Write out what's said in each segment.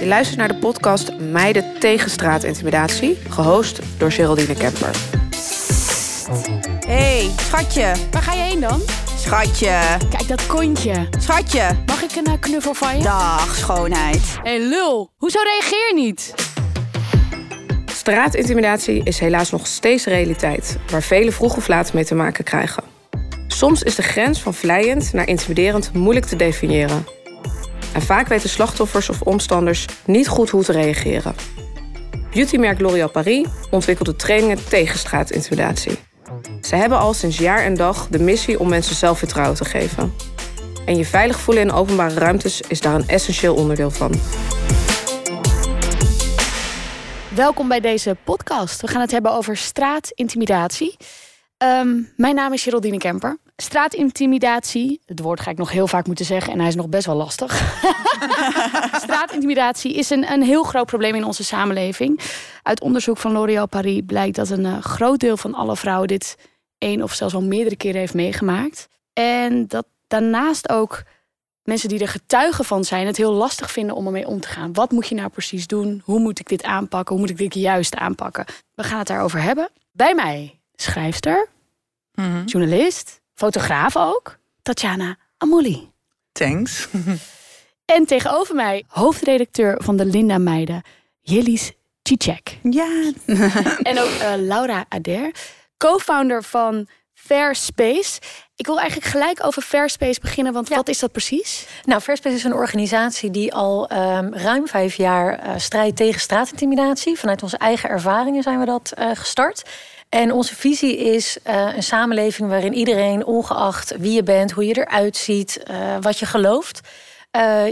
Je luistert naar de podcast Meiden tegen straatintimidatie, gehost door Geraldine Kemper. hey, schatje. Waar ga je heen dan? Schatje. Kijk dat kontje. Schatje. Mag ik een eh, knuffel van je? Dag, schoonheid. Hé hey, lul, hoezo reageer je niet? Straatintimidatie is helaas nog steeds realiteit, waar velen vroeg of laat mee te maken krijgen. Soms is de grens van vlijend naar intimiderend moeilijk te definiëren. En vaak weten slachtoffers of omstanders niet goed hoe te reageren. Beautymerk L'Oréal Paris ontwikkelde trainingen tegen straatintimidatie. Ze hebben al sinds jaar en dag de missie om mensen zelfvertrouwen te geven. En je veilig voelen in openbare ruimtes is daar een essentieel onderdeel van. Welkom bij deze podcast. We gaan het hebben over straatintimidatie. Um, mijn naam is Geraldine Kemper. Straatintimidatie, het woord ga ik nog heel vaak moeten zeggen en hij is nog best wel lastig. Straatintimidatie is een, een heel groot probleem in onze samenleving. Uit onderzoek van L'Oréal Paris blijkt dat een uh, groot deel van alle vrouwen dit één of zelfs al meerdere keren heeft meegemaakt. En dat daarnaast ook mensen die er getuigen van zijn het heel lastig vinden om ermee om te gaan. Wat moet je nou precies doen? Hoe moet ik dit aanpakken? Hoe moet ik dit juist aanpakken? We gaan het daarover hebben. Bij mij schrijfster, mm -hmm. journalist, fotograaf ook, Tatjana Amouli. Thanks. en tegenover mij hoofdredacteur van de Linda Meiden, Jelis Cicek. Ja. en ook uh, Laura Ader, co-founder van Fair Space. Ik wil eigenlijk gelijk over Fair Space beginnen, want ja. wat is dat precies? Nou, Fair Space is een organisatie die al um, ruim vijf jaar uh, strijdt tegen straatintimidatie. Vanuit onze eigen ervaringen zijn we dat uh, gestart. En onze visie is uh, een samenleving waarin iedereen, ongeacht wie je bent, hoe je eruit ziet, wat je gelooft,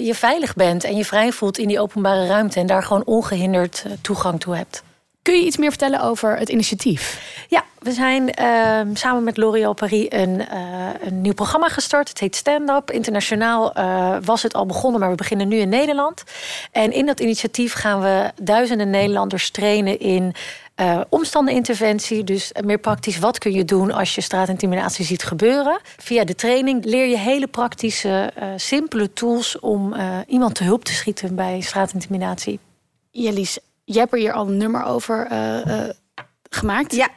je veilig bent en je vrij voelt in die openbare ruimte en daar gewoon ongehinderd toegang toe hebt. Kun je iets meer vertellen over het initiatief? Ja, we zijn uh, samen met L'Oréal Paris een, uh, een nieuw programma gestart. Het heet Stand Up. Internationaal uh, was het al begonnen, maar we beginnen nu in Nederland. En in dat initiatief gaan we duizenden Nederlanders trainen in uh, omstandeninterventie. Dus meer praktisch, wat kun je doen als je straatintimidatie ziet gebeuren? Via de training leer je hele praktische, simpele tools om iemand te hulp te schieten bij straatintimidatie. Jellies, je hebt er hier al een nummer over uh, uh, gemaakt. Ja.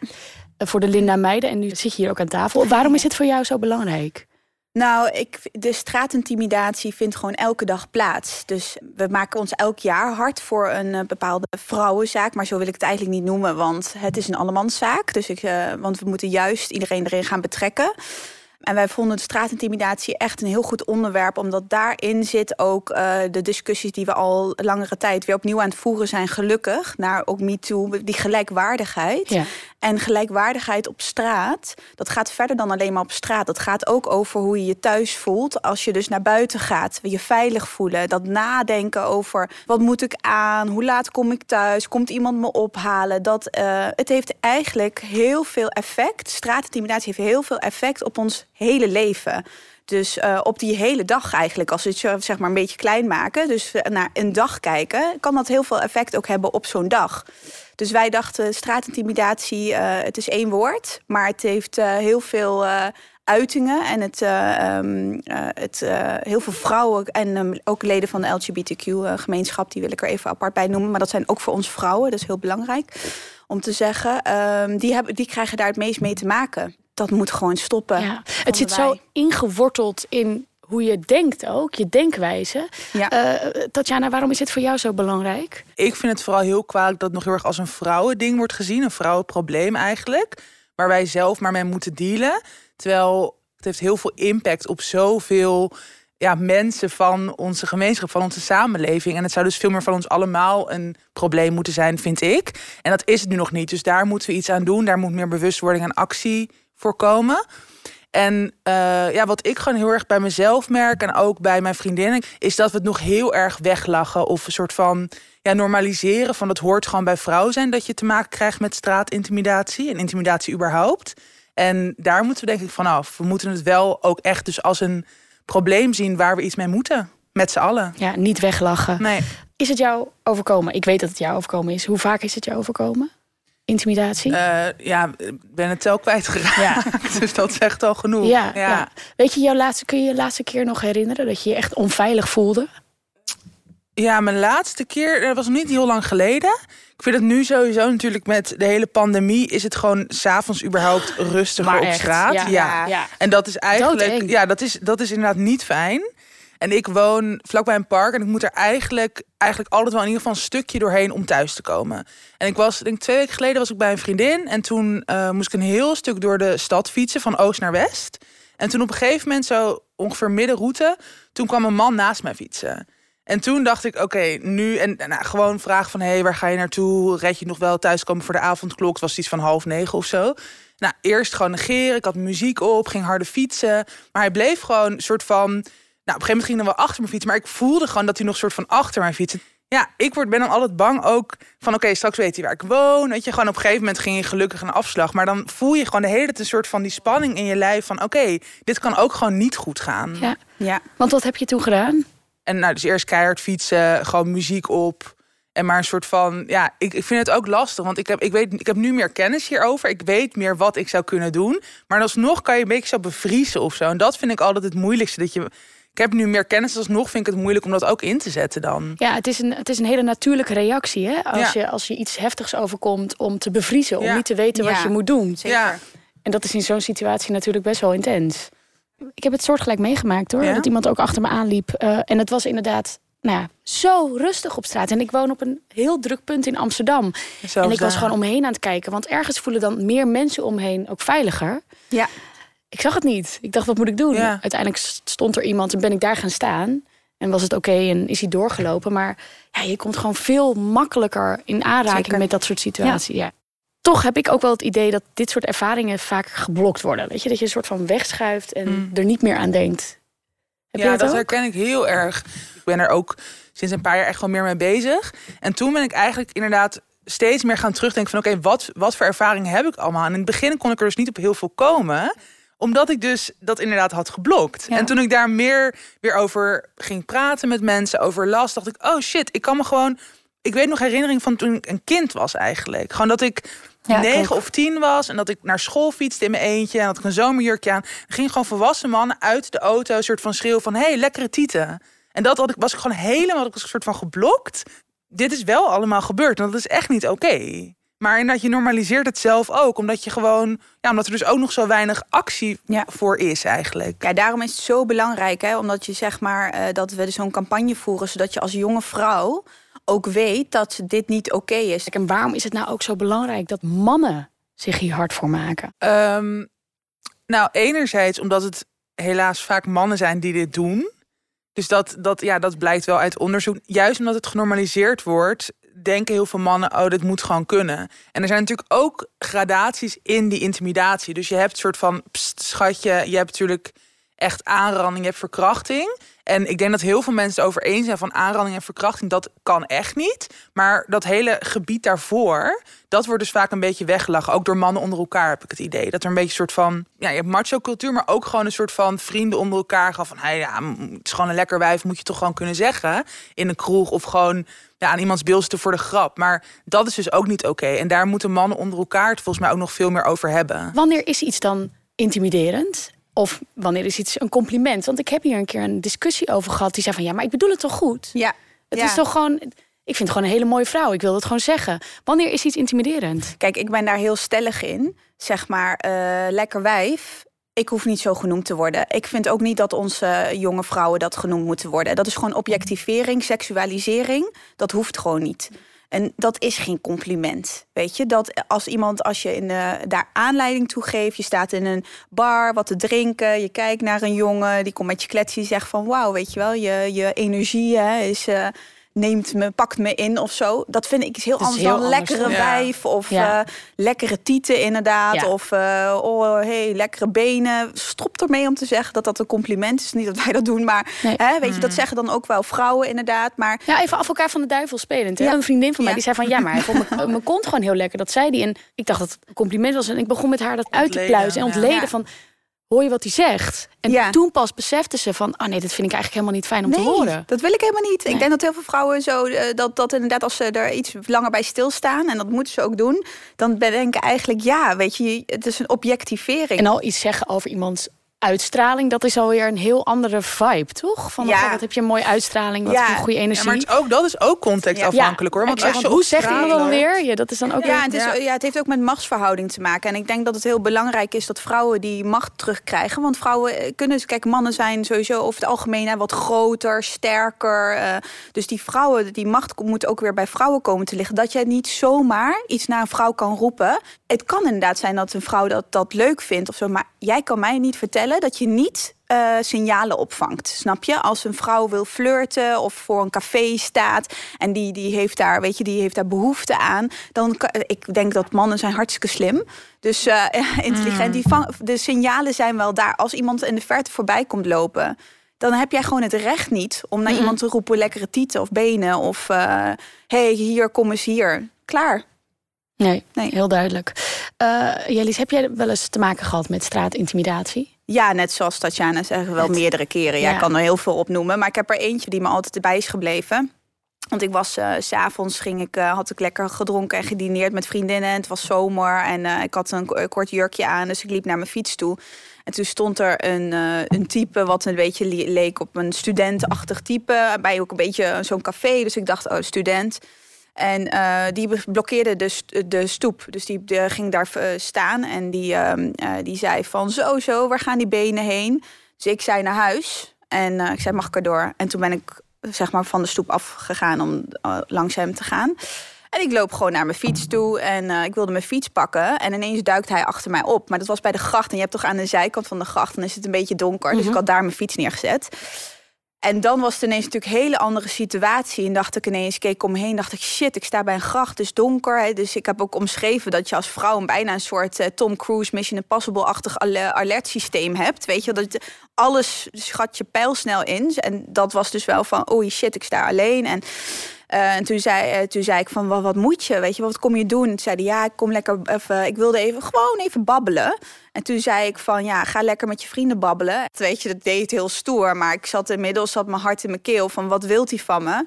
Voor de Linda Meiden. En nu zit je hier ook aan tafel. Waarom is dit voor jou zo belangrijk? Nou, ik, de straatintimidatie vindt gewoon elke dag plaats. Dus we maken ons elk jaar hard voor een bepaalde vrouwenzaak. Maar zo wil ik het eigenlijk niet noemen, want het is een allemanszaak. Dus ik, want we moeten juist iedereen erin gaan betrekken. En wij vonden de straatintimidatie echt een heel goed onderwerp, omdat daarin zit ook uh, de discussies die we al langere tijd weer opnieuw aan het voeren zijn, gelukkig, naar ook MeToo, die gelijkwaardigheid. Ja. En gelijkwaardigheid op straat, dat gaat verder dan alleen maar op straat. Dat gaat ook over hoe je je thuis voelt als je dus naar buiten gaat. Je veilig voelen, dat nadenken over wat moet ik aan, hoe laat kom ik thuis, komt iemand me ophalen. Dat, uh, het heeft eigenlijk heel veel effect. Straatintimidatie heeft heel veel effect op ons hele leven. Dus uh, op die hele dag eigenlijk, als we het zeg maar een beetje klein maken, dus naar een dag kijken, kan dat heel veel effect ook hebben op zo'n dag. Dus wij dachten, straatintimidatie, uh, het is één woord, maar het heeft uh, heel veel uitingen. En het, um, het heel veel vrouwen en um, ook leden van de LGBTQ-gemeenschap, die wil ik er even apart bij noemen. Maar dat zijn ook voor ons vrouwen, dat is heel belangrijk om te zeggen. Um, die, hebben, die krijgen daar het meest mee te maken dat moet gewoon stoppen. Ja. Het zit wij. zo ingeworteld in hoe je denkt ook, je denkwijze. Ja. Uh, Tatjana, waarom is dit voor jou zo belangrijk? Ik vind het vooral heel kwalijk dat het nog heel erg als een vrouwending wordt gezien. Een vrouwenprobleem eigenlijk. Waar wij zelf maar mee moeten dealen. Terwijl het heeft heel veel impact op zoveel ja, mensen van onze gemeenschap, van onze samenleving. En het zou dus veel meer van ons allemaal een probleem moeten zijn, vind ik. En dat is het nu nog niet. Dus daar moeten we iets aan doen. Daar moet meer bewustwording en actie voorkomen. En uh, ja, wat ik gewoon heel erg bij mezelf merk en ook bij mijn vriendinnen, is dat we het nog heel erg weglachen of een soort van ja, normaliseren van het hoort gewoon bij vrouw zijn dat je te maken krijgt met straatintimidatie en intimidatie überhaupt. En daar moeten we denk ik vanaf. We moeten het wel ook echt dus als een probleem zien waar we iets mee moeten. Met z'n allen. Ja, niet weglachen. Nee. Is het jou overkomen? Ik weet dat het jou overkomen is. Hoe vaak is het jou overkomen? Intimidatie? Uh, ja, ik ben het tel kwijtgeraakt. Ja. dus dat zegt al genoeg. Ja, ja. ja, Weet je, jouw laatste, kun je je laatste keer nog herinneren dat je je echt onveilig voelde? Ja, mijn laatste keer, dat was nog niet heel lang geleden. Ik vind het nu sowieso natuurlijk met de hele pandemie... is het gewoon s'avonds überhaupt rustiger Maar op echt, straat. ja. Ja. Ja. En dat is eigenlijk... Doodeng. Ja, dat is, dat is inderdaad niet fijn. En ik woon vlakbij een park en ik moet er eigenlijk, eigenlijk altijd wel in ieder geval een stukje doorheen om thuis te komen. En ik was, denk twee weken geleden was ik bij een vriendin en toen eh, moest ik een heel stuk door de stad fietsen van oost naar west. En toen op een gegeven moment zo ongeveer middenroute, toen kwam een man naast mij fietsen. En toen dacht ik, oké, nu en nou, gewoon vragen van, hé, hey, waar ga je naartoe? Red je nog wel thuiskomen voor de avondklok? Het was iets van half negen of zo. Nou, eerst gewoon negeren. Ik had muziek op, ging harde fietsen. Maar hij bleef gewoon een soort van... Nou, op een gegeven moment ging hij wel achter me fietsen. Maar ik voelde gewoon dat hij nog een soort van achter mij fietste. Ja, ik word, ben dan altijd bang ook van... oké, straks weet hij waar ik woon. Weet je, gewoon op een gegeven moment ging je gelukkig een afslag. Maar dan voel je gewoon de hele tijd een soort van die spanning in je lijf... van oké, dit kan ook gewoon niet goed gaan. Ja. Ja. Want wat heb je toen gedaan? En nou, dus eerst keihard fietsen, gewoon muziek op. En maar een soort van, ja, ik, ik vind het ook lastig. Want ik heb, ik, weet, ik heb nu meer kennis hierover. Ik weet meer wat ik zou kunnen doen. Maar alsnog kan je een beetje zo bevriezen of zo. En dat vind ik altijd het moeilijkste. Dat je, ik heb nu meer kennis, alsnog vind ik het moeilijk om dat ook in te zetten dan. Ja, het is een, het is een hele natuurlijke reactie. Hè? Als, Ja. je, als je iets heftigs overkomt om te bevriezen. Om Ja. niet te weten wat Ja. je moet doen. Zeker. Ja, En dat is in zo'n situatie natuurlijk best wel intens. Ik heb het soortgelijk meegemaakt hoor. Ja? Dat iemand ook achter me aanliep. Eh, en het was inderdaad nou ja, zo rustig op straat. En ik woon op een heel druk punt in Amsterdam. en ik was daar. gewoon omheen aan het kijken. Want ergens voelen dan meer mensen omheen ook veiliger. Ja. Ik zag het niet. Ik dacht, wat moet ik doen? Ja. Uiteindelijk stond er iemand en ben ik daar gaan staan. En was het oké en is hij doorgelopen. Maar ja, je komt gewoon veel makkelijker in aanraking Zeker. met dat soort situaties. Ja. Toch heb ik ook wel het idee dat dit soort ervaringen vaak geblokt worden. Weet je, dat je een soort van wegschuift en Mm. er niet meer aan denkt. Heb ja dat herken ik heel erg. Ik ben er ook sinds een paar jaar echt wel meer mee bezig. En toen ben ik eigenlijk inderdaad steeds meer gaan terugdenken van... oké, wat, wat voor ervaringen heb ik allemaal? En in het begin kon ik er dus niet op heel veel komen omdat ik dus dat inderdaad had geblokt. Ja. En toen ik daar meer weer over ging praten met mensen, over last, dacht ik, oh shit, ik kan me gewoon. Ik weet nog herinnering van toen ik een kind was eigenlijk. Gewoon dat ik Ja, negen of tien was en dat ik naar school fietste in mijn eentje en had ik een zomerjurkje aan. Er gingen gewoon volwassen mannen uit de auto, een soort van schreeuw van, hey, lekkere tieten. En dat had ik, was ik gewoon helemaal ik een soort van geblokt. Dit is wel allemaal gebeurd en dat is echt niet oké. Maar inderdaad, je normaliseert het zelf ook. Omdat je gewoon, ja, omdat er dus ook nog zo weinig actie Ja. voor is eigenlijk. Ja, daarom is het zo belangrijk, hè, omdat je zeg maar eh, dat we zo'n campagne voeren, zodat je als jonge vrouw ook weet dat dit niet oké is. Kijk, En waarom is het nou ook zo belangrijk dat mannen zich hier hard voor maken? Ehm, nou, enerzijds omdat het helaas vaak mannen zijn die dit doen. Dus dat, dat, ja, dat blijkt wel uit onderzoek. Juist omdat het genormaliseerd wordt, denken heel veel mannen, oh, dit moet gewoon kunnen. En er zijn natuurlijk ook gradaties in die intimidatie. Dus je hebt soort van pst, schatje, je hebt natuurlijk echt aanranding, je hebt verkrachting. En ik denk dat heel veel mensen het over eens zijn van aanranding en verkrachting, dat kan echt niet. Maar dat hele gebied daarvoor, dat wordt dus vaak een beetje weggelachen. Ook door mannen onder elkaar heb ik het idee. Dat er een beetje een soort van, ja, je hebt macho cultuur, maar ook gewoon een soort van vrienden onder elkaar gaan van, hey, ja, het is gewoon een lekker wijf, moet je toch gewoon kunnen zeggen in een kroeg of gewoon ja, aan iemands bil zitten voor de grap. Maar dat is dus ook niet oké. En daar moeten mannen onder elkaar het volgens mij ook nog veel meer over hebben. Wanneer is iets dan intimiderend? Of wanneer is iets een compliment? Want ik heb hier een keer een discussie over gehad. Die zei van ja, maar ik bedoel het toch goed? Ja, Het ja. is toch gewoon. Ik vind het gewoon een hele mooie vrouw. Ik wil dat gewoon zeggen. Wanneer is iets intimiderend? Kijk, ik ben daar heel stellig in. Zeg maar, eh, lekker wijf. Ik hoef niet zo genoemd te worden. Ik vind ook niet dat onze jonge vrouwen dat genoemd moeten worden. Dat is gewoon objectivering, seksualisering. Dat hoeft gewoon niet. En dat is geen compliment. Weet je, dat als iemand, als je in, eh, daar aanleiding toe geeft, je staat in een bar wat te drinken, je kijkt naar een jongen, die komt met je kletsen, die zegt van wauw, weet je wel, je, je energie hè, is. eh, neemt me, pakt me in of zo. Dat vind ik is heel anders heel dan anders. lekkere Ja. wijf of Ja. eh, lekkere tieten inderdaad. Ja. Of eh, oh, hey, lekkere benen. Stop ermee om te zeggen dat dat een compliment is. Niet dat wij dat doen, maar Nee. hè, weet je, dat zeggen dan ook wel vrouwen inderdaad. Maar Ja, even af elkaar van de duivel spelend. Hè? Ja. Een vriendin van mij die zei van ja, maar hij vond mijn- kont gewoon heel lekker. Dat zei die. En ik dacht dat het een compliment was. En ik begon met haar dat uit te pluizen en ontleden van. Hoor je wat hij zegt? En Ja. toen pas besefte ze van, oh nee, dit vind ik eigenlijk helemaal niet fijn om te horen. dat wil ik helemaal niet. Nee. Ik denk dat heel veel vrouwen zo eh, dat, dat inderdaad als ze er iets langer bij stilstaan en dat moeten ze ook doen, dan bedenken eigenlijk ja, weet je, het is een objectivering. En al iets zeggen over iemands uitstraling, dat is alweer een heel andere vibe, toch? Van Ja. wat heb je een mooie uitstraling, wat Ja. een goede Ja, energie. maar het is ook, dat is ook contextafhankelijk hoor. Want Ja, als je hoe zeg je straalt- dat dan weer? Ja, dat is dan ook Ja, weer... het, is, Ja. ja, het heeft ook met machtsverhouding te maken. En ik denk dat het heel belangrijk is dat vrouwen die macht terugkrijgen. Want vrouwen eh, kunnen, kijk, mannen zijn sowieso over het algemeen hè, wat groter, sterker. eh, dus die vrouwen, die macht moet ook weer bij vrouwen komen te liggen. Dat jij niet zomaar iets naar een vrouw kan roepen. Het kan inderdaad zijn dat een vrouw dat, dat leuk vindt of zo. Maar jij kan mij niet vertellen dat je niet eh, signalen opvangt. Snap je? Als een vrouw wil flirten of voor een café staat en die, die, heeft, daar, weet je, die heeft daar behoefte aan, dan kan, ik denk dat mannen zijn hartstikke slim. Dus eh, intelligent. Die vang, de signalen zijn wel daar. Als iemand in de verte voorbij komt lopen, dan heb jij gewoon het recht niet om naar iemand te roepen lekkere tieten of benen of hé, hey, hier, kom eens hier. Klaar. Nee, Nee. heel duidelijk. Eh Jellies, heb jij wel eens te maken gehad met straatintimidatie? Ja, net zoals Tatjana zeggen, wel Het- meerdere keren. Ja, Ja. ik kan er heel veel opnoemen. Maar ik heb er eentje die me altijd erbij is gebleven. Want ik was, eh, s s'avonds ging ik, eh, had ik lekker gedronken en gedineerd met vriendinnen. En het was zomer en eh, ik had een ko- kort jurkje aan. Dus ik liep naar mijn fiets toe. En toen stond er een, eh, een type wat een beetje le- leek op een studentachtig type. Bij ook een beetje zo'n café. Dus ik dacht, oh, student. En eh, die blokkeerde de, st- de stoep. Dus die, die ging daar eh, staan. En die, ehm, eh, die zei van zo, zo, waar gaan die benen heen? Dus ik zei naar huis. En eh, ik zei, mag ik erdoor? En toen ben ik zeg maar van de stoep afgegaan om eh, langs hem te gaan. En ik loop gewoon naar mijn fiets toe. En eh, ik wilde mijn fiets pakken. En ineens duikt hij achter mij op. Maar dat was bij de gracht. En je hebt toch aan de zijkant van de gracht... dan is het een beetje donker. Dus ik had daar mijn fiets neergezet. En dan was het ineens natuurlijk een hele andere situatie. En dacht ik ineens, keek om me heen, dacht ik, shit, ik sta bij een gracht, het is donker. Hè. Dus ik heb ook omschreven dat je als vrouw een bijna een soort eh, Tom Cruise Mission Impossible-achtig ale- alertsysteem hebt. Weet je, dat alles schat je pijlsnel in. En dat was dus wel van, oei shit, ik sta alleen. En, eh, en toen, zei, eh, toen zei ik van, wat, wat moet je? Weet je, wat kom je doen? En toen zei hij, ja, ik kom lekker even, ik wilde even, gewoon even babbelen. En toen zei ik van, ja, ga lekker met je vrienden babbelen. Weet je, dat deed het heel stoer. Maar ik zat inmiddels, zat mijn hart in mijn keel van, wat wilt hij van me?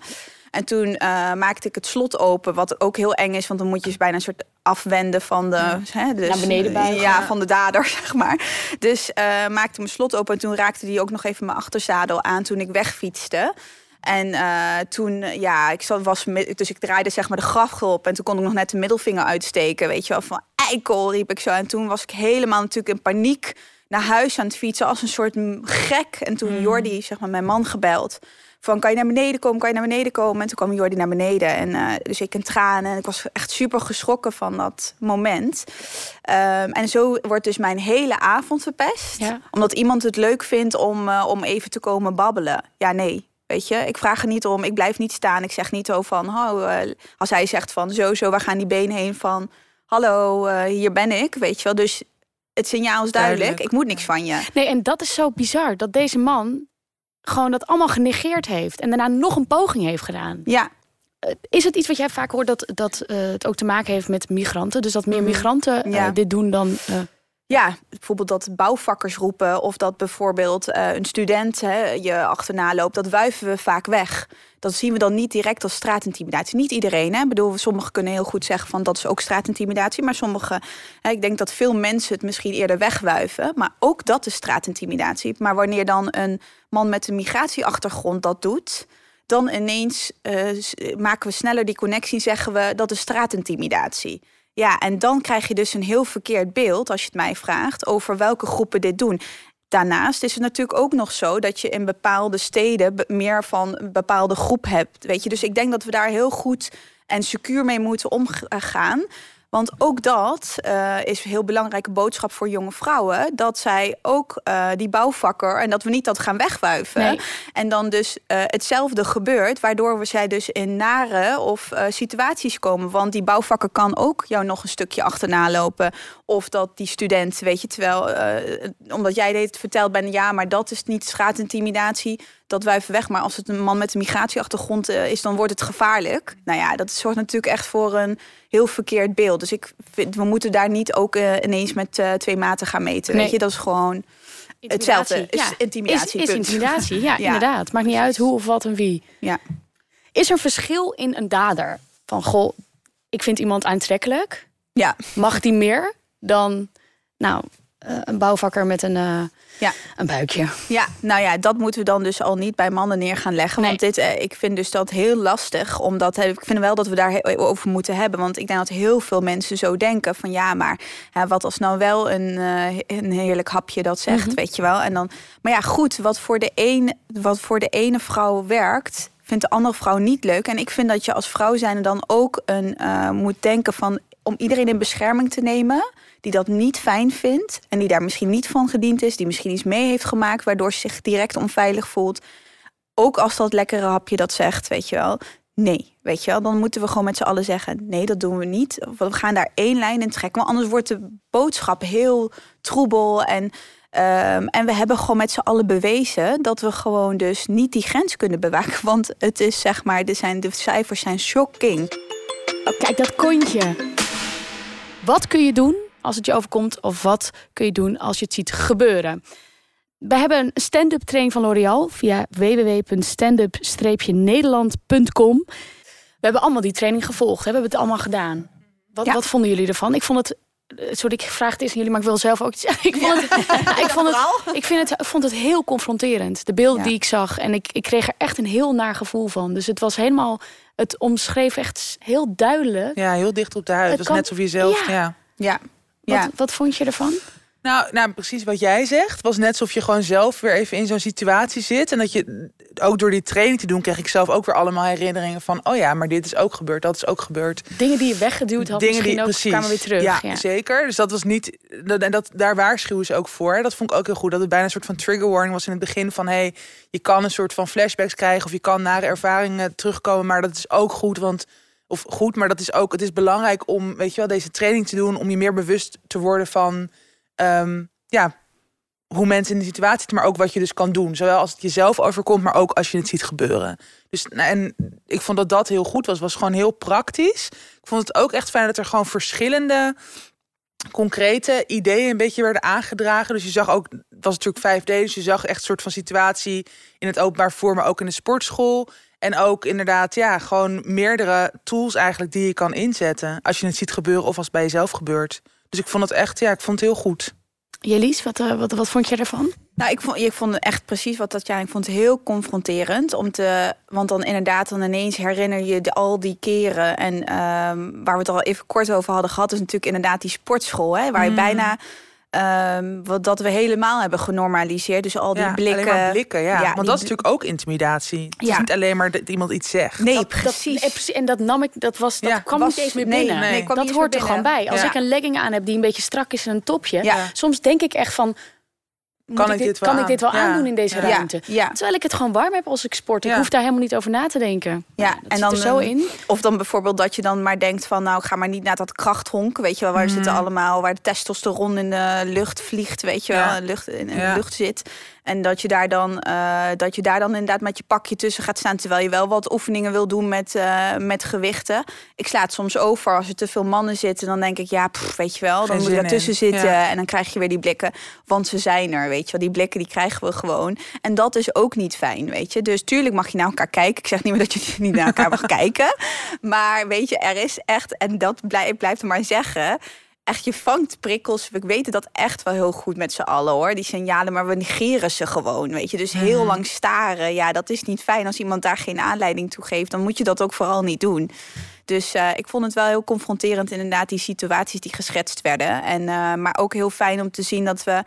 En toen eh, maakte ik het slot open, wat ook heel eng is, want dan moet je dus bijna een soort afwenden van de, hè, dus, Naar beneden buigen. ja, van de dader, zeg maar. Dus eh, maakte mijn slot open en toen raakte die ook nog even mijn achterzadel aan toen ik wegfietste. En eh, toen, ja, ik zat, was, dus ik draaide zeg maar de graffel op en toen kon ik nog net de middelvinger uitsteken, weet je wel, van eikel riep ik zo. En toen was ik helemaal natuurlijk in paniek naar huis aan het fietsen als een soort gek. En toen Jordi, zeg maar, mijn man gebeld. Van kan je naar beneden komen, kan je naar beneden komen? En toen kwam Jordi naar beneden. En eh, dus ik in tranen. En ik was echt super geschrokken van dat moment. Ehm, en zo wordt dus mijn hele avond verpest. Ja. Omdat iemand het leuk vindt om, eh, om even te komen babbelen. Ja, nee. Weet je, ik vraag er niet om. Ik blijf niet staan. Ik zeg niet zo van, oh, eh, als hij zegt van zo, zo, waar gaan die benen heen van, hallo, eh, hier ben ik, weet je wel. Dus het signaal is duidelijk. Duidelijk. Ik moet niks van je. Nee, en dat is zo bizar dat deze man gewoon dat allemaal genegeerd heeft en daarna nog een poging heeft gedaan. Ja, Eh, Is het iets wat jij vaak hoort dat, dat het ook te maken heeft met migranten? Dus dat meer Mhm. migranten Ja. dit doen dan. Ja, bijvoorbeeld dat bouwvakkers roepen of dat bijvoorbeeld eh, een student hè, je achterna loopt, dat wuiven we vaak weg. Dat zien we dan niet direct als straatintimidatie. Niet iedereen, hè? Ik bedoel, sommigen kunnen heel goed zeggen van dat is ook straatintimidatie, maar sommigen, hè, ik denk dat veel mensen het misschien eerder wegwuiven, maar ook dat is straatintimidatie. Maar wanneer dan een man met een migratieachtergrond dat doet, dan ineens eh, maken we sneller die connectie, zeggen we dat is straatintimidatie. Ja, en dan krijg je dus een heel verkeerd beeld, als je het mij vraagt, over welke groepen dit doen. Daarnaast is het natuurlijk ook nog zo dat je in bepaalde steden meer van een bepaalde groep hebt. Weet je, dus ik denk dat we daar heel goed en secuur mee moeten omgaan. Want ook dat eh, is een heel belangrijke boodschap voor jonge vrouwen. Dat zij ook eh, die bouwvakker en dat we niet dat gaan wegwuiven. Nee. En dan dus eh, hetzelfde gebeurt, waardoor we zij dus in nare of situaties komen. Want die bouwvakker kan ook jou nog een stukje achterna lopen. Of dat die student, weet je, terwijl omdat jij dit verteld bent, ja, maar dat is niet straatintimidatie. Dat wuiven weg. Maar als het een man met een migratieachtergrond eh, is, dan wordt het gevaarlijk. Nou ja, dat zorgt natuurlijk echt voor een heel verkeerd beeld. Dus ik vind, we moeten daar niet ook eh, ineens met eh, twee maten gaan meten. Nee. Weet je, dat is gewoon hetzelfde. Is Ja, intimidatie. Is, intimidatie, ja, Ja. inderdaad. Maakt niet uit hoe of wat en wie. Ja. Is er verschil in een dader? Van, goh, ik vind iemand aantrekkelijk. Ja. Mag die meer dan... Nou, eh, een bouwvakker met een, uh, ja. een buikje. Ja, nou ja, dat moeten we dan dus al niet bij mannen neer gaan leggen. Want dit, ik vind dus dat heel lastig. Omdat ik vind wel dat we daar over moeten hebben. Want ik denk dat heel veel mensen zo denken van ja, maar wat als nou wel een, een heerlijk hapje dat zegt, mhm. weet je wel. En dan, maar ja, goed, wat voor de een, wat voor de ene vrouw werkt, vindt de andere vrouw niet leuk. En ik vind dat je als vrouw zijn dan ook een, uh, moet denken van om iedereen in bescherming te nemen die dat niet fijn vindt en die daar misschien niet van gediend is, die misschien iets mee heeft gemaakt waardoor ze zich direct onveilig voelt. Ook als dat lekkere hapje dat zegt, weet je wel. Nee, weet je wel, dan moeten we gewoon met z'n allen zeggen: nee, dat doen we niet. We gaan daar één lijn in trekken, want anders wordt de boodschap heel troebel en Ehm, en we hebben gewoon met z'n allen bewezen dat we gewoon dus niet die grens kunnen bewaken. Want het is zeg maar, de, zijn, de cijfers zijn shocking. Oh, kijk, dat kontje. Wat kun je doen als het je overkomt? Of wat kun je doen als je het ziet gebeuren? We hebben een stand-up training van L'Oréal via www.standup-nederland.com. We hebben allemaal die training gevolgd. We hebben het allemaal gedaan. Wat, wat vonden jullie ervan? Ik vond het eh, sorry, ik vraag het aan jullie, maar ik wil zelf ook iets Ik vond het, ik vond het, ik vind het, vond het heel confronterend. De beelden die ik zag. En ik, ik kreeg er echt een heel naar gevoel van. Dus het was helemaal, het omschreef echt heel duidelijk. Ja, heel dicht op de huid. Het was net alsof je zelf, ja. ja. ja. Wat, wat vond je ervan? Nou, nou, precies wat jij zegt. Het was net alsof je gewoon zelf weer even in zo'n situatie zit. En dat je ook door die training te doen, kreeg ik zelf ook weer allemaal herinneringen van: oh ja, maar dit is ook gebeurd, dat is ook gebeurd. Dingen die je weggeduwd had, Dingen misschien die, ook precies. kwamen weer terug. Ja, zeker. Dus dat was niet. En dat, daar waarschuwen ze ook voor. Dat vond ik ook heel goed. Dat het bijna een soort van trigger warning was in het begin van: hey, je kan een soort van flashbacks krijgen of je kan nare ervaringen terugkomen, maar dat is ook goed, want of goed, maar dat is ook. Het is belangrijk om, weet je wel, deze training te doen om je meer bewust te worden van. Ehm, ja, hoe mensen in de situatie zitten, maar ook wat je dus kan doen. Zowel als het jezelf overkomt, maar ook als je het ziet gebeuren. Dus nou, en ik vond dat dat heel goed was. Was gewoon heel praktisch. Ik vond het ook echt fijn dat er gewoon verschillende concrete ideeën een beetje werden aangedragen. Dus je zag ook, het was natuurlijk 5D, dus je zag echt een soort van situatie in het openbaar voor, maar ook in de sportschool. En ook inderdaad, ja, gewoon meerdere tools eigenlijk die je kan inzetten als je het ziet gebeuren of als het bij jezelf gebeurt. Dus ik vond het echt, ja, ik vond het heel goed. Jelies, wat, uh, wat, wat vond je ervan? Nou, ik vond, ik vond echt precies wat dat ja, ik vond het heel confronterend. Om te, want dan inderdaad, dan ineens herinner je de, al die keren. En um, waar we het al even kort over hadden gehad, is natuurlijk inderdaad die sportschool. Hè, waar je mm. bijna Um, wat dat we helemaal hebben genormaliseerd. Dus al die ja, blikken. Alleen maar blikken, ja. Want dat is natuurlijk ook intimidatie. Het ja. is niet alleen maar dat iemand iets zegt. Nee, precies. Dat, en dat nam ik, dat was, dat kwam niet eens meer binnen. Nee, nee. dat hoort er gewoon bij. Als ik een legging aan heb die een beetje strak is en een topje, soms denk ik echt van kan, ik, dit, wel, kan ik dit wel aandoen in deze ruimte? Terwijl ik het gewoon warm heb als ik sport. Ik hoef daar helemaal niet over na te denken. Ja, en dan zo in. Of dan bijvoorbeeld dat je dan maar denkt van... nou, ga maar niet naar dat krachthonk. Weet je wel, waar mm. zitten allemaal... waar de testosteron in de lucht vliegt, weet je wel. Lucht, in de lucht zit. En dat je daar dan, uh, dat je daar dan inderdaad met je pakje tussen gaat staan. Terwijl je wel wat oefeningen wil doen met, uh, met gewichten. Ik sla het soms over als er te veel mannen zitten. Dan denk ik, ja, pff, weet je wel. Dan moet je tussen zitten. En dan krijg je weer die blikken. Want ze zijn er, weet je wel. Die blikken die krijgen we gewoon. En dat is ook niet fijn, weet je. Dus tuurlijk mag je naar elkaar kijken. Ik zeg niet meer dat je niet naar elkaar mag kijken. Maar weet je, er is echt, en dat blijf, blijft er maar zeggen echt, je vangt prikkels. We weten dat echt wel heel goed met z'n allen hoor. Die signalen, maar we negeren ze gewoon. Weet je, dus heel mhm. lang staren. Ja, dat is niet fijn. Als iemand daar geen aanleiding toe geeft, dan moet je dat ook vooral niet doen. Dus uh, ik vond het wel heel confronterend, inderdaad, die situaties die geschetst werden. En, uh, maar ook heel fijn om te zien dat we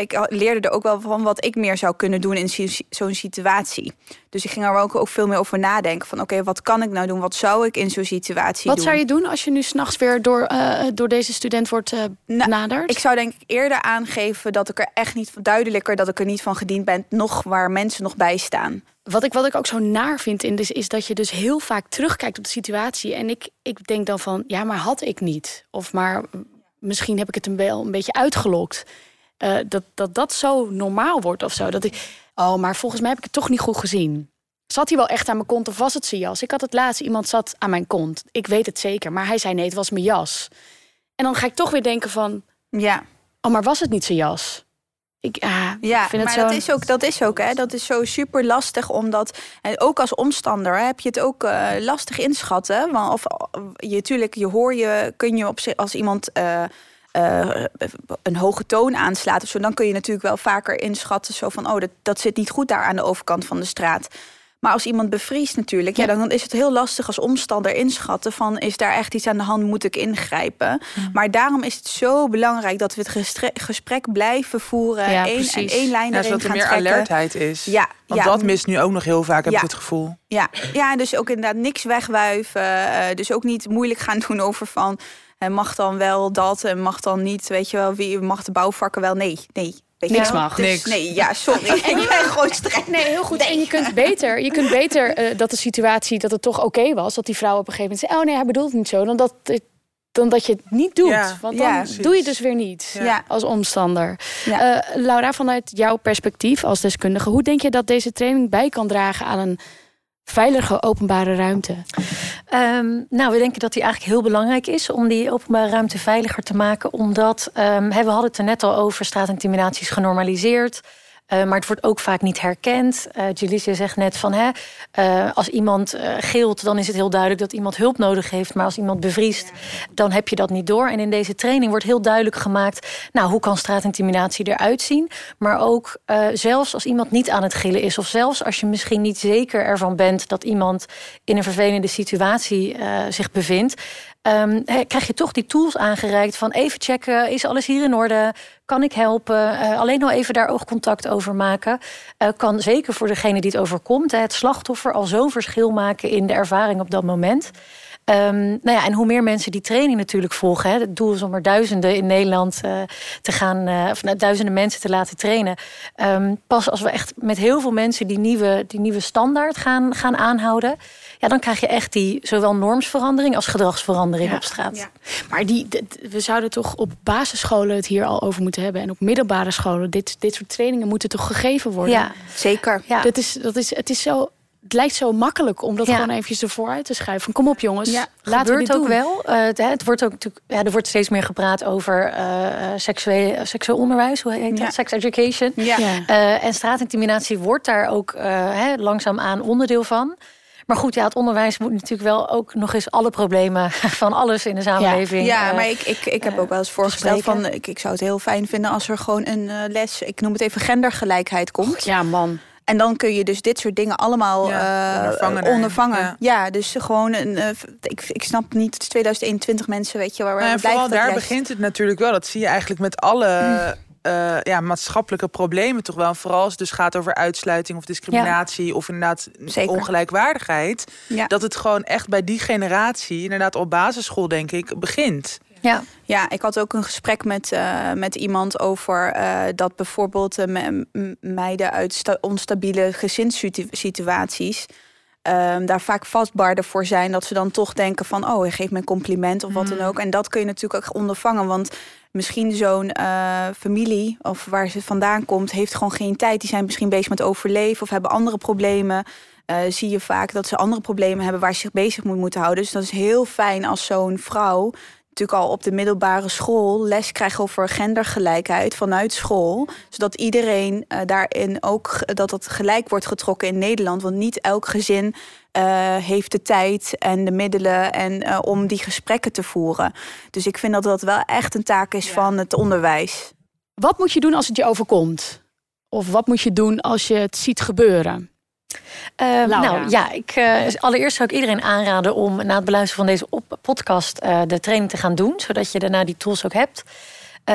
ik leerde er ook wel van wat ik meer zou kunnen doen in zo'n situatie. Dus ik ging er ook, ook veel meer over nadenken. Van oké, wat kan ik nou doen? Wat zou ik in zo'n situatie wat doen? Wat zou je doen als je nu s'nachts weer door, uh, door deze student wordt uh, benaderd? ik zou denk ik eerder aangeven dat ik er echt niet duidelijker dat ik er niet van gediend ben, nog waar mensen nog bij staan. Wat ik, wat ik ook zo naar vind in dus, is dat je dus heel vaak terugkijkt op de situatie. En ik, ik denk dan van, ja, maar had ik niet. Of maar misschien heb ik het een, wel een beetje uitgelokt. Uh, dat, dat dat zo normaal wordt of zo. Dat ik, oh, maar volgens mij heb ik het toch niet goed gezien. Zat hij wel echt aan mijn kont of was het zijn jas? Ik had het laatst, iemand zat aan mijn kont. Ik weet het zeker, maar hij zei nee, het was mijn jas. En dan ga ik toch weer denken van... Ja. Oh, maar was het niet zijn jas? Ik, ah, ja, vind maar het zo... dat is ook, dat is ook, hè? Dat is zo super lastig, omdat en ook als omstander heb je het ook uh, lastig inschatten. Want of je natuurlijk, je hoor je, kun je op zich als iemand uh, eh, een hoge toon aanslaat of zo, dan kun je natuurlijk wel vaker inschatten zo van, oh, dat, dat zit niet goed daar aan de overkant van de straat. Maar als iemand bevriest natuurlijk, ja. dan is het heel lastig als omstander inschatten van is daar echt iets aan de hand, moet ik ingrijpen. Maar daarom is het zo belangrijk dat we het gesprek blijven voeren, ja, één, en één lijn ja, zodat er meer alertheid is. Ja, Want dat mist nu ook nog heel vaak, heb ik het gevoel. Ja. ja, dus ook inderdaad niks wegwuiven. Uh, dus ook niet moeilijk gaan doen over van en mag dan wel dat en mag dan niet, weet je wel, wie mag de bouwvakken wel? Nee, nee. Niks mag. Dus, niks. Nee, ja, sorry. ik ben gewoon streng. Nee, heel goed. En je kunt beter, je kunt beter uh, dat de situatie dat het toch oké was, dat die vrouw op een gegeven moment zei: Oh nee, hij bedoelt het niet zo. Dan dat, dan dat je het niet doet. Ja, Want dan ja, doe je het dus weer niet ja. als omstander. Uh, Laura, vanuit jouw perspectief als deskundige, hoe denk je dat deze training bij kan dragen aan een veilige openbare ruimte? Um, nou, we denken dat die eigenlijk heel belangrijk is om die openbare ruimte veiliger te maken. Omdat, um, we hadden het er net al over, straatintimidaties genormaliseerd. Uh, maar het wordt ook vaak niet herkend. Uh, zegt net van hè, uh, als iemand gilt, dan is het heel duidelijk dat iemand hulp nodig heeft. Maar als iemand bevriest, dan heb je dat niet door. En in deze training wordt heel duidelijk gemaakt, nou, hoe kan straatintimidatie eruit zien? Maar ook zelfs als iemand niet aan het gillen is, of zelfs als je misschien niet zeker ervan bent dat iemand in een vervelende situatie zich bevindt, um, krijg je toch die tools aangereikt van even checken, is alles hier in orde? Kan ik helpen? Uh, alleen al even daar oogcontact over maken. Uh, kan zeker voor degene die het overkomt, het slachtoffer al zo'n verschil maken in de ervaring op dat moment. Um, nou ja, en hoe meer mensen die training natuurlijk volgen. Hè, het doel is om er duizenden in Nederland uh, te gaan, of nou, duizenden mensen te laten trainen. Um, pas als we echt met heel veel mensen die nieuwe, die nieuwe standaard gaan, gaan aanhouden ja, dan krijg je echt die zowel normsverandering als gedragsverandering op straat. Ja. Maar die, we zouden toch op basisscholen het hier al over moeten hebben. En op middelbare scholen. Dit, dit soort trainingen moeten toch gegeven worden. Ja, zeker. Ja. Dat is, dat is, het is zo het lijkt zo makkelijk om dat gewoon eventjes ervoor uit te schuiven. Kom op jongens, ja, laten we het ook wel. Uh, het, wordt ook natuurlijk, ja, er wordt steeds meer gepraat over uh, seksueel, seksueel onderwijs, hoe heet dat? Sex education. Ja. Uh, en straatintimidatie wordt daar ook uh, langzaamaan onderdeel van. Maar goed, ja, het onderwijs moet natuurlijk wel ook nog eens alle problemen van alles in de samenleving. Ja, ja maar ik, ik, ik heb ook wel eens voorgesteld van ik, ik zou het heel fijn vinden als er gewoon een les, ik noem het even gendergelijkheid komt. ja, man. En dan kun je dus dit soort dingen allemaal ja, uh, ondervangen. Ja. dus gewoon een. Uh, ik, ik snap niet, het 2021 mensen, weet je, waar we nou, Vooral daar begint het natuurlijk wel. Dat zie je eigenlijk met alle. Uh, ja, maatschappelijke problemen toch wel. Vooral als het dus gaat over uitsluiting of discriminatie of inderdaad Zeker. ongelijkwaardigheid. Ja. Dat het gewoon echt bij die generatie, inderdaad op basisschool denk ik, begint. Ja. ja, ik had ook een gesprek met, uh, met iemand over uh, dat bijvoorbeeld uh, meiden uit onstabiele gezinssituaties um, daar vaak vastbaarder voor zijn. Dat ze dan toch denken van, oh, hij geeft me een compliment of wat dan mm. ook. En dat kun je natuurlijk ook ondervangen. Want misschien zo'n familie of waar ze vandaan komt, heeft gewoon geen tijd. Die zijn misschien bezig met overleven of hebben andere problemen. Uh, zie je vaak dat ze andere problemen hebben waar ze zich bezig moet moeten houden. Dus dat is heel fijn als zo'n vrouw natuurlijk al op de middelbare school les krijgen over gendergelijkheid vanuit school. Zodat iedereen uh, daarin ook dat dat gelijk wordt getrokken in Nederland. Want niet elk gezin uh, heeft de tijd en de middelen en, uh, om die gesprekken te voeren. Dus ik vind dat dat wel echt een taak is van het onderwijs. Wat moet je doen als het je overkomt? Of wat moet je doen als je het ziet gebeuren? Uh, nou ja, ik, uh, allereerst zou ik iedereen aanraden om na het beluisteren van deze podcast uh, de training te gaan doen, zodat je daarna die tools ook hebt.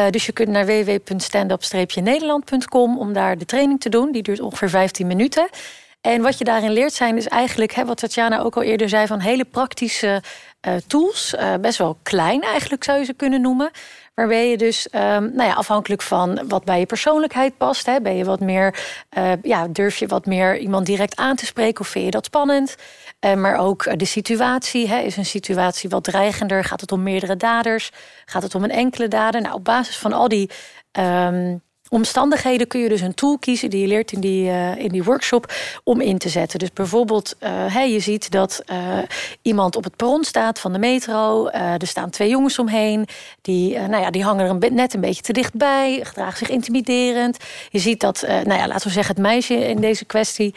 dus je kunt naar www.standup-nederland.com om daar de training te doen. Die duurt ongeveer 15 minuten. En wat je daarin leert zijn is eigenlijk, hè, wat Tatjana ook al eerder zei, van hele praktische tools. best wel klein eigenlijk zou je ze kunnen noemen. Waarbij je dus, um, nou ja, afhankelijk van wat bij je persoonlijkheid past, hè, ben je wat meer, uh, ja, durf je wat meer iemand direct aan te spreken of vind je dat spannend? Uh, maar ook de situatie, hè, is een situatie wat dreigender? Gaat het om meerdere daders? Gaat het om een enkele dader? Nou, op basis van al die um, omstandigheden kun je dus een tool kiezen die je leert in die, uh, in die workshop om in te zetten. Dus bijvoorbeeld, hey, je ziet dat uh, iemand op het perron staat van de metro. er staan twee jongens omheen. Die, nou ja, die hangen er net een beetje te dichtbij, gedragen zich intimiderend. Je ziet dat, nou ja, laten we zeggen, het meisje in deze kwestie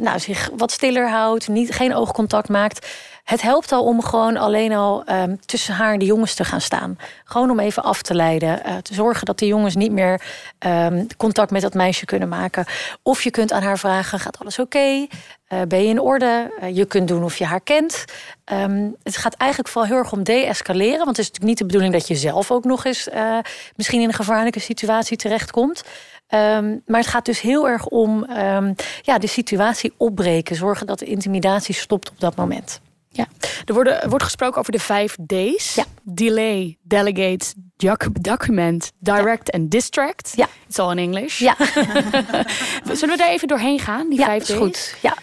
nou, zich wat stiller houdt, niet, geen oogcontact maakt het helpt al om gewoon alleen al ehm, tussen haar en de jongens te gaan staan. Gewoon om even af te leiden. Uh, te zorgen dat de jongens niet meer um, contact met dat meisje kunnen maken. Of je kunt aan haar vragen: gaat alles oké? Uh, ben je in orde? Uh, je kunt doen of je haar kent. Um, het gaat eigenlijk vooral heel erg om de-escaleren. Want het is natuurlijk niet de bedoeling dat je zelf ook nog eens misschien in een gevaarlijke situatie terechtkomt. Um, maar het gaat dus heel erg om ja, de situatie opbreken. Zorgen dat de intimidatie stopt op dat moment. Ja, er worden, wordt gesproken over de vijf D's. Ja. Delay, delegate, document, direct en distract. Ja. It's all in English. Ja. Zullen we daar even doorheen gaan, die ja, vijf D's? is goed. Ja.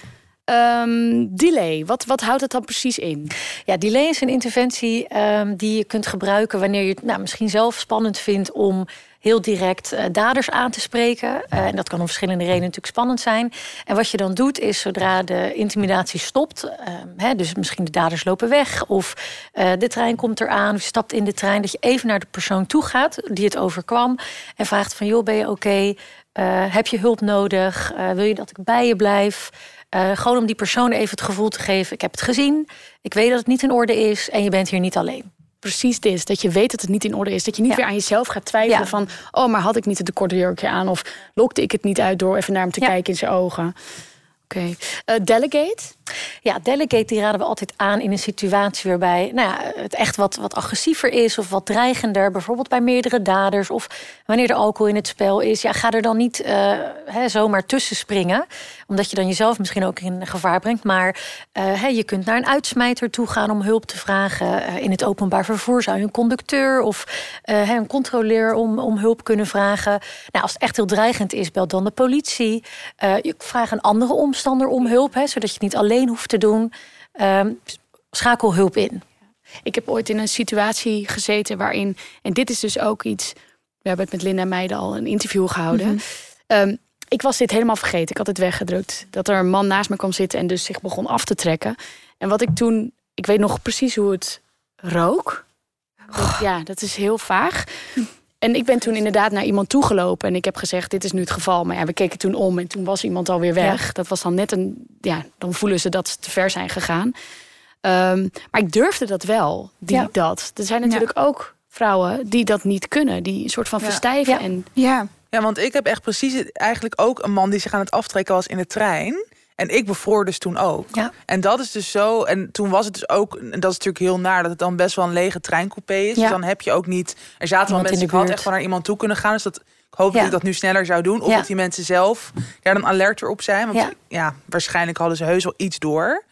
Um, delay, wat, wat houdt het dan precies in? Ja, delay is een interventie um, die je kunt gebruiken wanneer je het nou, misschien zelf spannend vindt om heel direct uh, daders aan te spreken. Uh, en dat kan om verschillende redenen natuurlijk spannend zijn. En wat je dan doet is zodra de intimidatie stopt, uh, hè, dus misschien de daders lopen weg of uh, de trein komt eraan of je stapt in de trein, dat je even naar de persoon toe gaat die het overkwam en vraagt van joh, ben je oké? Heb je hulp nodig? wil je dat ik bij je blijf? Gewoon om die persoon even het gevoel te geven: ik heb het gezien, ik weet dat het niet in orde is en je bent hier niet alleen. Precies dit, dat je weet dat het niet in orde is. Dat je niet ja. weer aan jezelf gaat twijfelen Ja. van... oh, maar had ik niet het korte jurkje aan? Of lokte ik het niet uit door even naar hem te Ja. kijken in zijn ogen? Oké. Eh, delegate? Ja, delegate die raden we altijd aan in een situatie waarbij nou ja, het echt wat, wat agressiever is of wat dreigender. Bijvoorbeeld bij meerdere daders of wanneer er alcohol in het spel is. Ja, ga er dan niet eh, zomaar tussen springen. Omdat je dan jezelf misschien ook in gevaar brengt. Maar eh, je kunt naar een uitsmijter toe gaan om hulp te vragen. Eh, in het openbaar vervoer zou je een conducteur of een controleur om, om hulp kunnen vragen. Nou, als het echt heel dreigend is, bel dan de politie. Je vraagt een andere omstander om hulp, zodat je niet alleen hoeft te doen. Ehm, schakel hulp in. Ik heb ooit in een situatie gezeten waarin... en dit is dus ook iets... we hebben het met Linda Meijden al een interview gehouden... Mhm. Ehm, ik was dit helemaal vergeten. Ik had het weggedrukt. Dat er een man naast me kwam zitten en dus zich begon af te trekken. En wat ik toen... Ik weet nog precies hoe het rook. Dat- ja, dat is heel vaag. En ik ben toen inderdaad naar iemand toegelopen. En ik heb gezegd, dit is nu het geval. Maar ja, we keken toen om en toen was iemand alweer weg. Dat was dan net een... Ja, dan voelen ze dat ze te ver zijn gegaan. Ehm, maar ik durfde dat wel, die, Ja. dat. Er zijn natuurlijk ook vrouwen die dat niet kunnen. Die een soort van Ja. verstijven. Ja. En Ja, want ik heb echt precies eigenlijk ook een man die zich aan het aftrekken was in de trein. En ik bevroor dus toen ook. Ja. En dat is dus zo. En toen was het dus ook. En dat is natuurlijk heel naar dat het dan best wel een lege treincoupé is. Ja. Dus dan heb je ook niet. Er zaten wel mensen. Ik had echt wel naar iemand toe kunnen gaan. Dus dat. Ik hoop Ja. dat ik dat nu sneller zou doen. Of dat die mensen zelf daar dan alerter op zijn. Want Ja. ja, waarschijnlijk hadden ze heus wel iets door.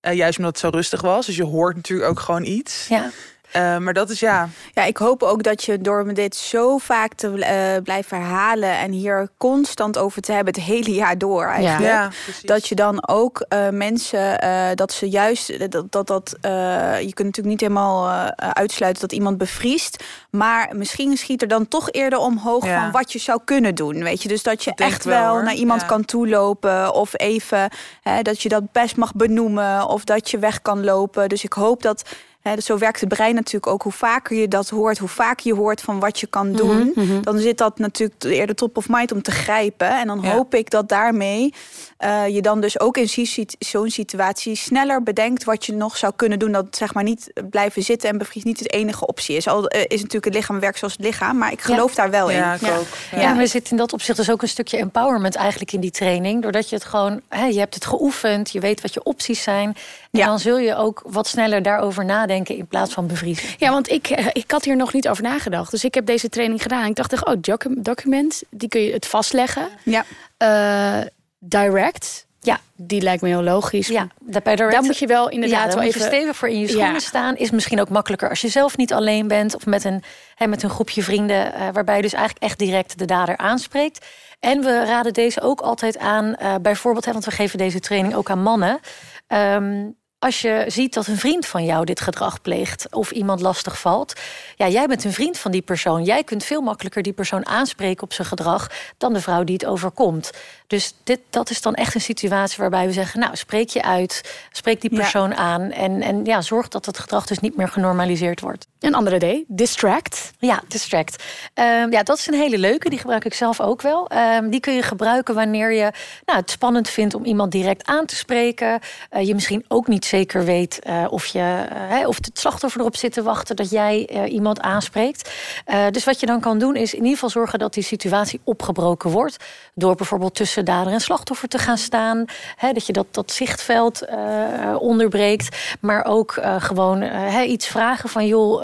Eh, juist omdat het zo rustig was. Dus je hoort natuurlijk ook gewoon iets. Ja. Eh, maar dat is ja. Ja, ik hoop ook dat je door me dit zo vaak te eh, blijven herhalen en hier constant over te hebben het hele jaar door eigenlijk. ja. Dat je dan ook eh, mensen, dat ze juist, dat, dat, dat je kunt natuurlijk niet helemaal uitsluiten dat iemand bevriest. Maar misschien schiet er dan toch eerder omhoog Ja. van wat je zou kunnen doen. Weet je, dus dat je denk echt wel, hoor. naar iemand kan toelopen. Of even hè, dat je dat best mag benoemen. Of dat je weg kan lopen. Dus ik hoop dat. Dus zo werkt het brein natuurlijk ook. Hoe vaker je dat hoort, hoe vaker je hoort van wat je kan doen, Mhm, dan zit dat natuurlijk eerder top of mind om te grijpen. En dan Ja. hoop ik dat daarmee eh, je dan dus ook in zo'n situatie sneller bedenkt wat je nog zou kunnen doen. Dat zeg maar niet blijven zitten en bevries niet de enige optie is. Al eh, is natuurlijk het lichaam werkt zoals het lichaam, maar ik Ja. geloof daar wel in. Ja, ik ook. Ja, Ja. maar er zit in dat opzicht dus ook een stukje empowerment eigenlijk in die training. Doordat je het gewoon, hè, je hebt het geoefend, je weet wat je opties zijn. En Ja. dan zul je ook wat sneller daarover nadenken in plaats van bevriezen. Ja, want ik, eh, ik had hier nog niet over nagedacht. Dus ik heb deze training gedaan. Ik dacht, echt, oh, docu- document, die kun je het vastleggen. Ja. Eh, direct, Ja. die lijkt me heel logisch. Ja, Daar moet je wel inderdaad ja, wel even... stevig voor in je schoenen Ja. staan. Is misschien ook makkelijker als je zelf niet alleen bent. Of met een, hè, met een groepje vrienden. eh, waarbij je dus eigenlijk echt direct de dader aanspreekt. En we raden deze ook altijd aan. bijvoorbeeld, hè, want we geven deze training ook aan mannen. Ehm, als je ziet dat een vriend van jou dit gedrag pleegt of iemand lastig valt, ja, jij bent een vriend van die persoon. Jij kunt veel makkelijker die persoon aanspreken op zijn gedrag dan de vrouw die het overkomt. Dus dit, dat is dan echt een situatie waarbij we zeggen: Nou, spreek je uit, spreek die Ja. persoon aan en, en ja, zorg dat het gedrag dus niet meer genormaliseerd wordt. Een andere D, distract. Ja, distract. Ehm, ja, dat is een hele leuke. Die gebruik ik zelf ook wel. Ehm, die kun je gebruiken wanneer je nou, het spannend vindt om iemand direct aan te spreken. Eh, je misschien ook niet zeker weet uh, of, je, uh, of het slachtoffer erop zit te wachten dat jij iemand aanspreekt. dus wat je dan kan doen is in ieder geval zorgen dat die situatie opgebroken wordt. Door bijvoorbeeld tussen dader en slachtoffer te gaan staan. Hè, dat je dat, dat zichtveld onderbreekt. Maar ook gewoon iets vragen van joh.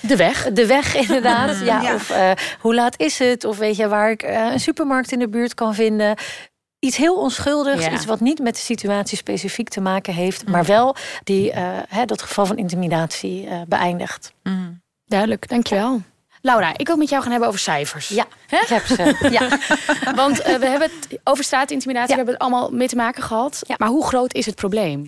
de weg. De weg inderdaad. ja, ja. Of hoe laat is het? Of weet je waar ik een supermarkt in de buurt kan vinden iets heel onschuldigs, iets wat niet met de situatie specifiek te maken heeft, maar wel die, uh, dat geval van intimidatie uh, beëindigt. Mm. Duidelijk, dankjewel. Laura, ik wil met jou gaan hebben over cijfers. Ja, ik heb ze. ja. Want uh, we hebben het over straatintimidatie, ja. we hebben het allemaal mee te maken gehad. Ja. Maar hoe groot is het probleem?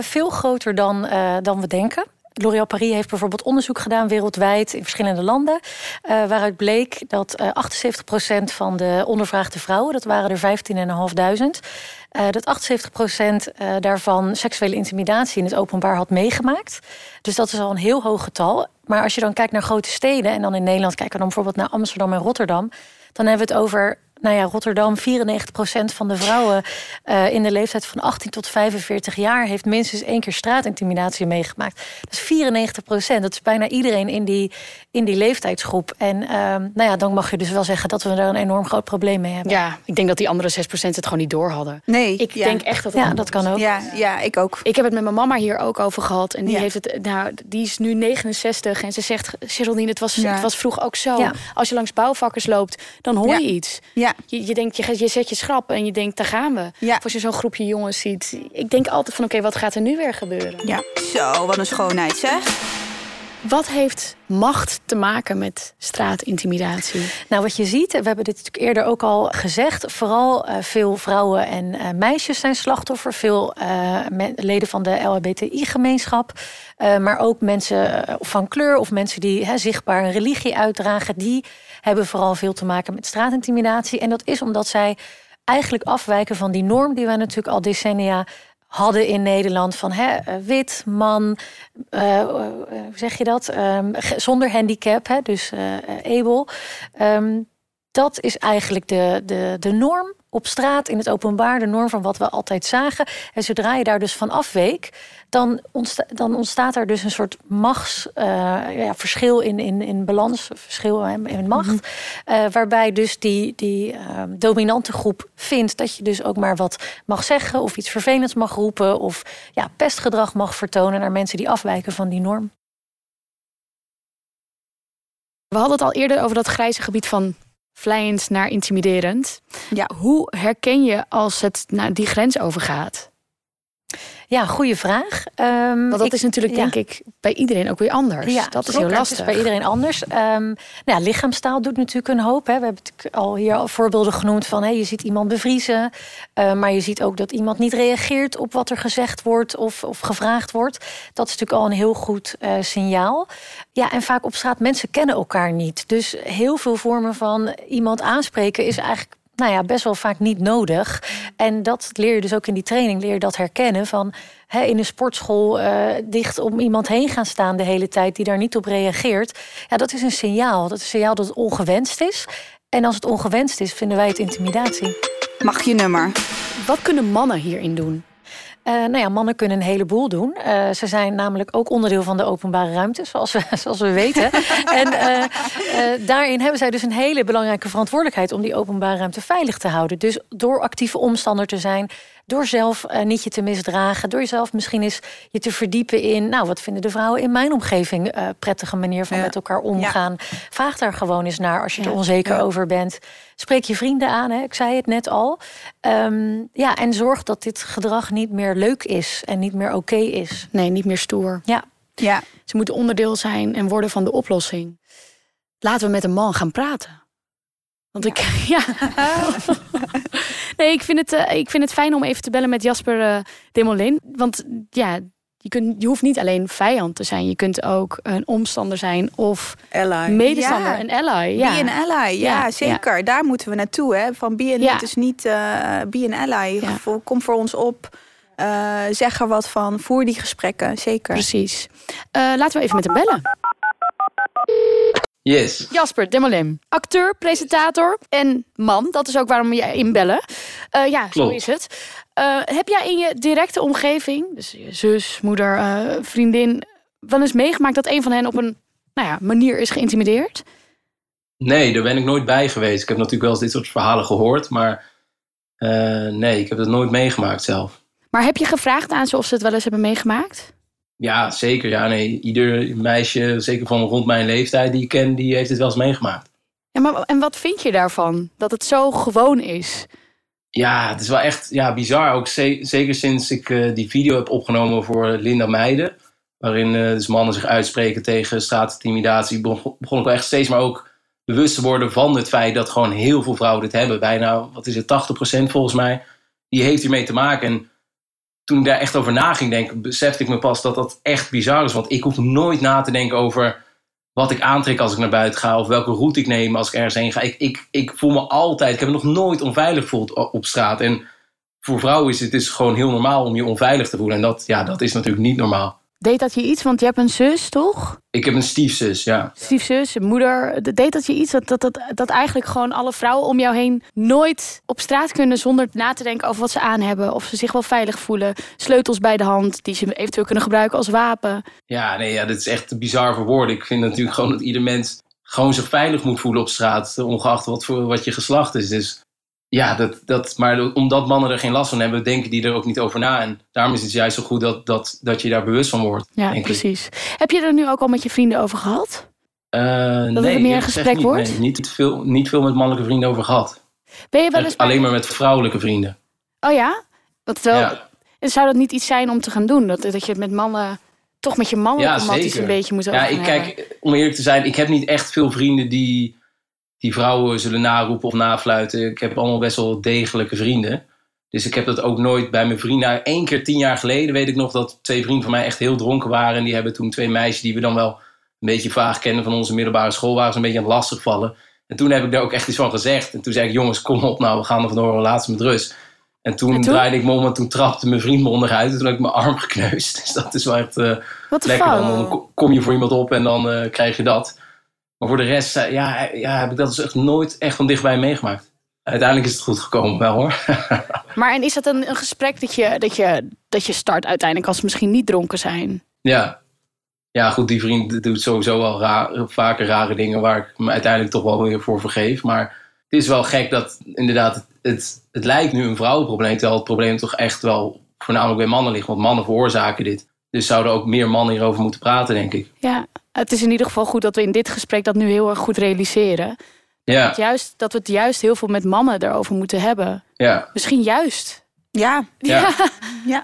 veel groter dan, dan we denken. L'Oréal Paris heeft bijvoorbeeld onderzoek gedaan wereldwijd in verschillende landen. Uh, waaruit bleek dat uh, eh, 78% van de ondervraagde vrouwen, dat waren er 15.500, uh, dat 78% daarvan seksuele intimidatie in het openbaar had meegemaakt. Dus dat is al een heel hoog getal. Maar als je dan kijkt naar grote steden en dan in Nederland kijken we dan bijvoorbeeld naar Amsterdam en Rotterdam, dan hebben we het over nou ja, Rotterdam, 94% van de vrouwen uh, in de leeftijd van 18 tot 45 jaar heeft minstens één keer straatintimidatie meegemaakt. Dat is 94%. Dat is bijna iedereen in die, in die leeftijdsgroep. En uh, nou ja, dan mag je dus wel zeggen dat we daar een enorm groot probleem mee hebben. Ja, ik denk dat die andere 6% het gewoon niet door hadden. Nee. Ik denk echt dat Ja, dat kan ook. Ja, ja, ik ook. Ik heb het met mijn mama hier ook over gehad. En die, heeft het, nou, die is nu 69. En ze zegt, Geraldine, het was, het was vroeg ook zo. Als je langs bouwvakkers loopt, dan hoor je iets. Ja. Je, je denkt, je, je zet je schrap en je denkt, daar gaan we. Ja. Of als je zo'n groepje jongens ziet. Ik denk altijd van, oké, wat gaat er nu weer gebeuren? Ja, zo, wat een schoonheid zeg. Wat heeft macht te maken met straatintimidatie? Nou, wat je ziet, we hebben dit natuurlijk eerder ook al gezegd. Vooral uh, veel vrouwen en uh, meisjes zijn slachtoffer. Veel uh, leden van de LHBTI-gemeenschap. maar ook mensen van kleur of mensen die zichtbaar een religie uitdragen. Die hebben vooral veel te maken met straatintimidatie. En dat is omdat zij eigenlijk afwijken van die norm die wij natuurlijk al decennia hadden in Nederland van hè, eh, wit, man, uh, hoe zeg je dat? Um, zonder handicap, hè, dus uh, able. Um, dat is eigenlijk de, de, de norm op straat, in het openbaar, de norm van wat we altijd zagen. En zodra je daar dus van afweek, dan, ontsta dan ontstaat er dus een soort machtsverschil uh, ja, in, in, in balans, verschil in macht. Mm -hmm. uh, waarbij dus die, die uh, dominante groep vindt dat je dus ook maar wat mag zeggen of iets vervelends mag roepen of ja, pestgedrag mag vertonen naar mensen die afwijken van die norm. We hadden het al eerder over dat grijze gebied van vlijend naar intimiderend. Ja. Hoe herken je als het naar die grens overgaat? Ja, goede vraag. Um, Want dat is natuurlijk, denk ik, bij iedereen ook weer anders. Ja, dat is heel lastig. Is bij iedereen anders. Um, nou ja, lichaamstaal doet natuurlijk een hoop. Hè. We hebben al hier al voorbeelden genoemd van hey, je ziet iemand bevriezen. Uh, maar je ziet ook dat iemand niet reageert op wat er gezegd wordt of, of gevraagd wordt. Dat is natuurlijk al een heel goed uh, signaal. Ja, en vaak op straat, mensen kennen elkaar niet. Dus heel veel vormen van iemand aanspreken is eigenlijk nou ja, best wel vaak niet nodig. En dat leer je dus ook in die training, leer je dat herkennen van hè, in een sportschool uh, dicht om iemand heen gaan staan de hele tijd die daar niet op reageert. Ja, dat is een signaal. Dat is een signaal dat het ongewenst is. En als het ongewenst is, vinden wij het intimidatie. Mag je nummer? Wat kunnen mannen hierin doen? Uh, nou ja, mannen kunnen een heleboel doen. Uh, ze zijn namelijk ook onderdeel van de openbare ruimte, zoals we, zoals we weten. en uh, daarin hebben zij dus een hele belangrijke verantwoordelijkheid om die openbare ruimte veilig te houden. Dus door actieve omstander te zijn, door zelf uh, niet je te misdragen. Door jezelf misschien eens je te verdiepen in... nou, wat vinden de vrouwen in mijn omgeving... Uh, prettige manier van met elkaar omgaan. Ja. Vraag daar gewoon eens naar als je ja. er onzeker over bent. Spreek je vrienden aan, hè? ik zei het net al. Um, ja, en zorg dat dit gedrag niet meer leuk is... en niet meer oké okay is. Nee, niet meer stoer. Ja. ja. Ze moeten onderdeel zijn en worden van de oplossing. Laten we met een man gaan praten. Want ik, ja. nee, ik vind, het, uh, ik vind het fijn om even te bellen met Jasper uh, Demolin. Want ja, je, kunt, je hoeft niet alleen vijand te zijn. Je kunt ook een omstander zijn of ally. medestander, ja. een ally. Ja. Be an ally, ja, ja zeker. Ja. Daar moeten we naartoe. Hè. Van be an, ja. is niet uh, be an ally. Kom voor ons op. Uh, zeg er wat van. Voer die gesprekken, zeker. Precies. Uh, laten we even met hem bellen. Yes. Jasper Demolem, acteur, presentator en man. Dat is ook waarom we je inbellen. Uh, ja, Klopt. zo is het. Eh, heb jij in je directe omgeving, dus je zus, moeder, uh, vriendin, wel eens meegemaakt dat een van hen op een nou ja, manier is geïntimideerd? Nee, daar ben ik nooit bij geweest. Ik heb natuurlijk wel eens dit soort verhalen gehoord, maar nee, ik heb het nooit meegemaakt zelf. Maar heb je gevraagd aan ze of ze het wel eens hebben meegemaakt? Ja, zeker. Ja, nee, ieder meisje, zeker van rond mijn leeftijd die ik ken, die heeft het wel eens meegemaakt. Ja, maar, en wat vind je daarvan? Dat het zo gewoon is? Ja, het is wel echt ja, bizar. Ook zeker sinds ik uh, die video heb opgenomen voor Linda Meijden. Waarin uh, dus mannen zich uitspreken tegen straatintimidatie. Begon, begon ik wel echt steeds maar ook bewust te worden van het feit dat gewoon heel veel vrouwen dit hebben. Bijna, wat is het, 80% volgens mij. Die heeft hiermee te maken. En toen ik daar echt over na ging denken, besefte ik me pas dat dat echt bizar is. Want ik hoef nooit na te denken over wat ik aantrek als ik naar buiten ga. Of welke route ik neem als ik ergens heen ga. Ik, ik, ik voel me altijd, ik heb me nog nooit onveilig gevoeld op straat. En voor vrouwen is het is gewoon heel normaal om je onveilig te voelen. En dat, ja, dat is natuurlijk niet normaal. Deed dat je iets? Want je hebt een zus, toch? Ik heb een stiefzus, ja. Stiefzus, moeder. Deed dat je iets dat, dat, dat, dat eigenlijk gewoon alle vrouwen om jou heen nooit op straat kunnen zonder na te denken over wat ze aan hebben? Of ze zich wel veilig voelen? Sleutels bij de hand die ze eventueel kunnen gebruiken als wapen? Ja, nee, ja, dit is echt bizar voor woorden. Ik vind natuurlijk gewoon dat ieder mens gewoon zich veilig moet voelen op straat, ongeacht wat, voor, wat je geslacht is. Dus ja, dat, dat, maar omdat mannen er geen last van hebben, denken die er ook niet over na. En daarom is het juist zo goed dat, dat, dat je daar bewust van wordt. Ja, precies. Heb je er nu ook al met je vrienden over gehad? Uh, dat nee, er meer een gesprek niet, wordt? Nee, niet, veel, niet veel met mannelijke vrienden over gehad. Ben je wel eens Alleen maar met vrouwelijke vrienden. Oh ja? Dat wel, ja. Zou dat niet iets zijn om te gaan doen? Dat, dat je met mannen toch met je mannelijke ja, een beetje moet over Ja, ik kijk, om eerlijk te zijn, ik heb niet echt veel vrienden die die vrouwen zullen naroepen of nafluiten. Ik heb allemaal best wel degelijke vrienden. Dus ik heb dat ook nooit bij mijn vrienden. Eén keer tien jaar geleden weet ik nog dat twee vrienden van mij echt heel dronken waren. En die hebben toen twee meisjes die we dan wel een beetje vaag kennen van onze middelbare school. waren ze een beetje aan het lastig vallen. En toen heb ik daar ook echt iets van gezegd. En toen zei ik, jongens, kom op nou, we gaan er vandoor, ze met rust. En toen, En toen? draaide ik me om en toen trapte mijn vriend me onderuit. En toen heb ik mijn arm gekneusd. Dus dat is wel echt Wat lekker. dan kom je voor iemand op en dan eh, krijg je dat. Maar voor de rest eh, ja, ja, heb ik dat dus echt nooit echt van dichtbij meegemaakt. Uiteindelijk is het goed gekomen wel hoor. Maar en is dat een, een gesprek dat je, dat, je, dat je start uiteindelijk als ze misschien niet dronken zijn? ja. ja, goed, die vriend doet sowieso wel raar, vaker rare dingen waar ik me uiteindelijk toch wel weer voor vergeef. Maar het is wel gek dat inderdaad, het, het, het lijkt nu een vrouwenprobleem, terwijl het probleem toch echt wel voornamelijk bij mannen ligt. Want mannen veroorzaken dit. Dus zouden ook meer mannen hierover moeten praten, denk ik. Ja, het is in ieder geval goed dat we in dit gesprek dat nu heel erg goed realiseren. Ja, Dat, juist, dat we het juist heel veel met mannen erover moeten hebben. ja. Misschien juist. Ja, Ja.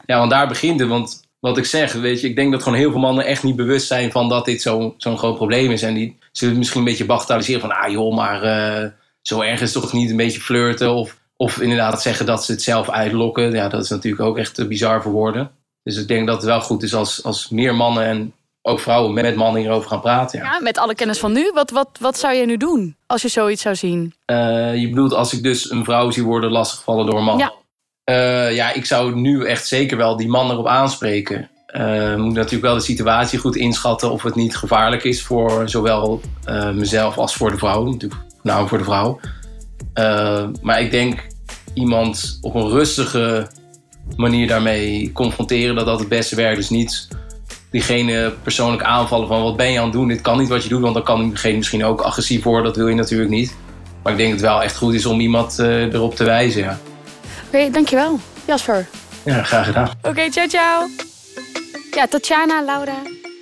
Ja, want daar begint het. Want wat ik zeg, weet je, ik denk dat gewoon heel veel mannen echt niet bewust zijn van dat dit zo- zo'n groot probleem is. En die zullen het misschien een beetje bagatelliseren van, ah joh, maar eh, zo erg is het toch niet een beetje flirten. Of, of inderdaad zeggen dat ze het zelf uitlokken. Ja, dat is natuurlijk ook echt bizar voor woorden. Dus ik denk dat het wel goed is als, als meer mannen en ook vrouwen met mannen hierover gaan praten. Ja. Ja, met alle kennis van nu. Wat, wat, wat zou je nu doen als je zoiets zou zien? Eh, je bedoelt als ik dus een vrouw zie worden lastiggevallen door een man? Ja. Eh, ja, ik zou nu echt zeker wel die man erop aanspreken. Eh moet natuurlijk wel de situatie goed inschatten of het niet gevaarlijk is voor zowel mezelf als voor de vrouw. Natuurlijk nou voor de vrouw. Maar ik denk iemand op een rustige manier daarmee confronteren dat dat het beste werkt. Dus niet diegene persoonlijk aanvallen van wat ben je aan het doen? Dit kan niet wat je doet, want dan kan diegene misschien ook agressief worden. Dat wil je natuurlijk niet. Maar ik denk dat het wel echt goed is om iemand eh, erop te wijzen. Ja, Oké, dankjewel. Jasper. ja graag gedaan. Oké, ciao, ciao. Ja, Tatjana, Laura.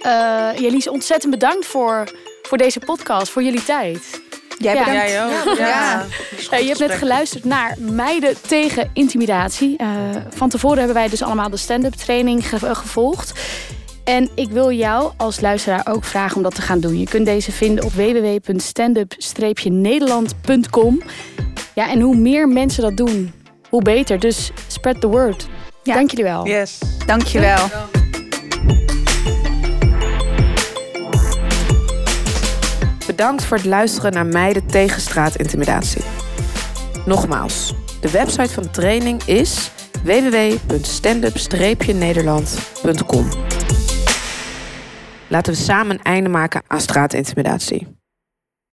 eh jullie ontzettend bedankt voor, voor deze podcast, voor jullie tijd. jij Ja. bedankt. Jij ook. Ja. Eh, je hebt net geluisterd naar Meiden tegen Intimidatie. Eh, van tevoren hebben wij dus allemaal de stand-up training ge- gevolgd. En ik wil jou als luisteraar ook vragen om dat te gaan doen. Je kunt deze vinden op www.standup-nederland.com. Ja, en hoe meer mensen dat doen, hoe beter. Dus spread the word. Ja. Dank jullie wel. Yes. Dankjewel. Bedankt voor het luisteren naar Meiden tegen straatintimidatie. Nogmaals, de website van de training is www.standup-nederland.com. Laten we samen een einde maken aan straatintimidatie.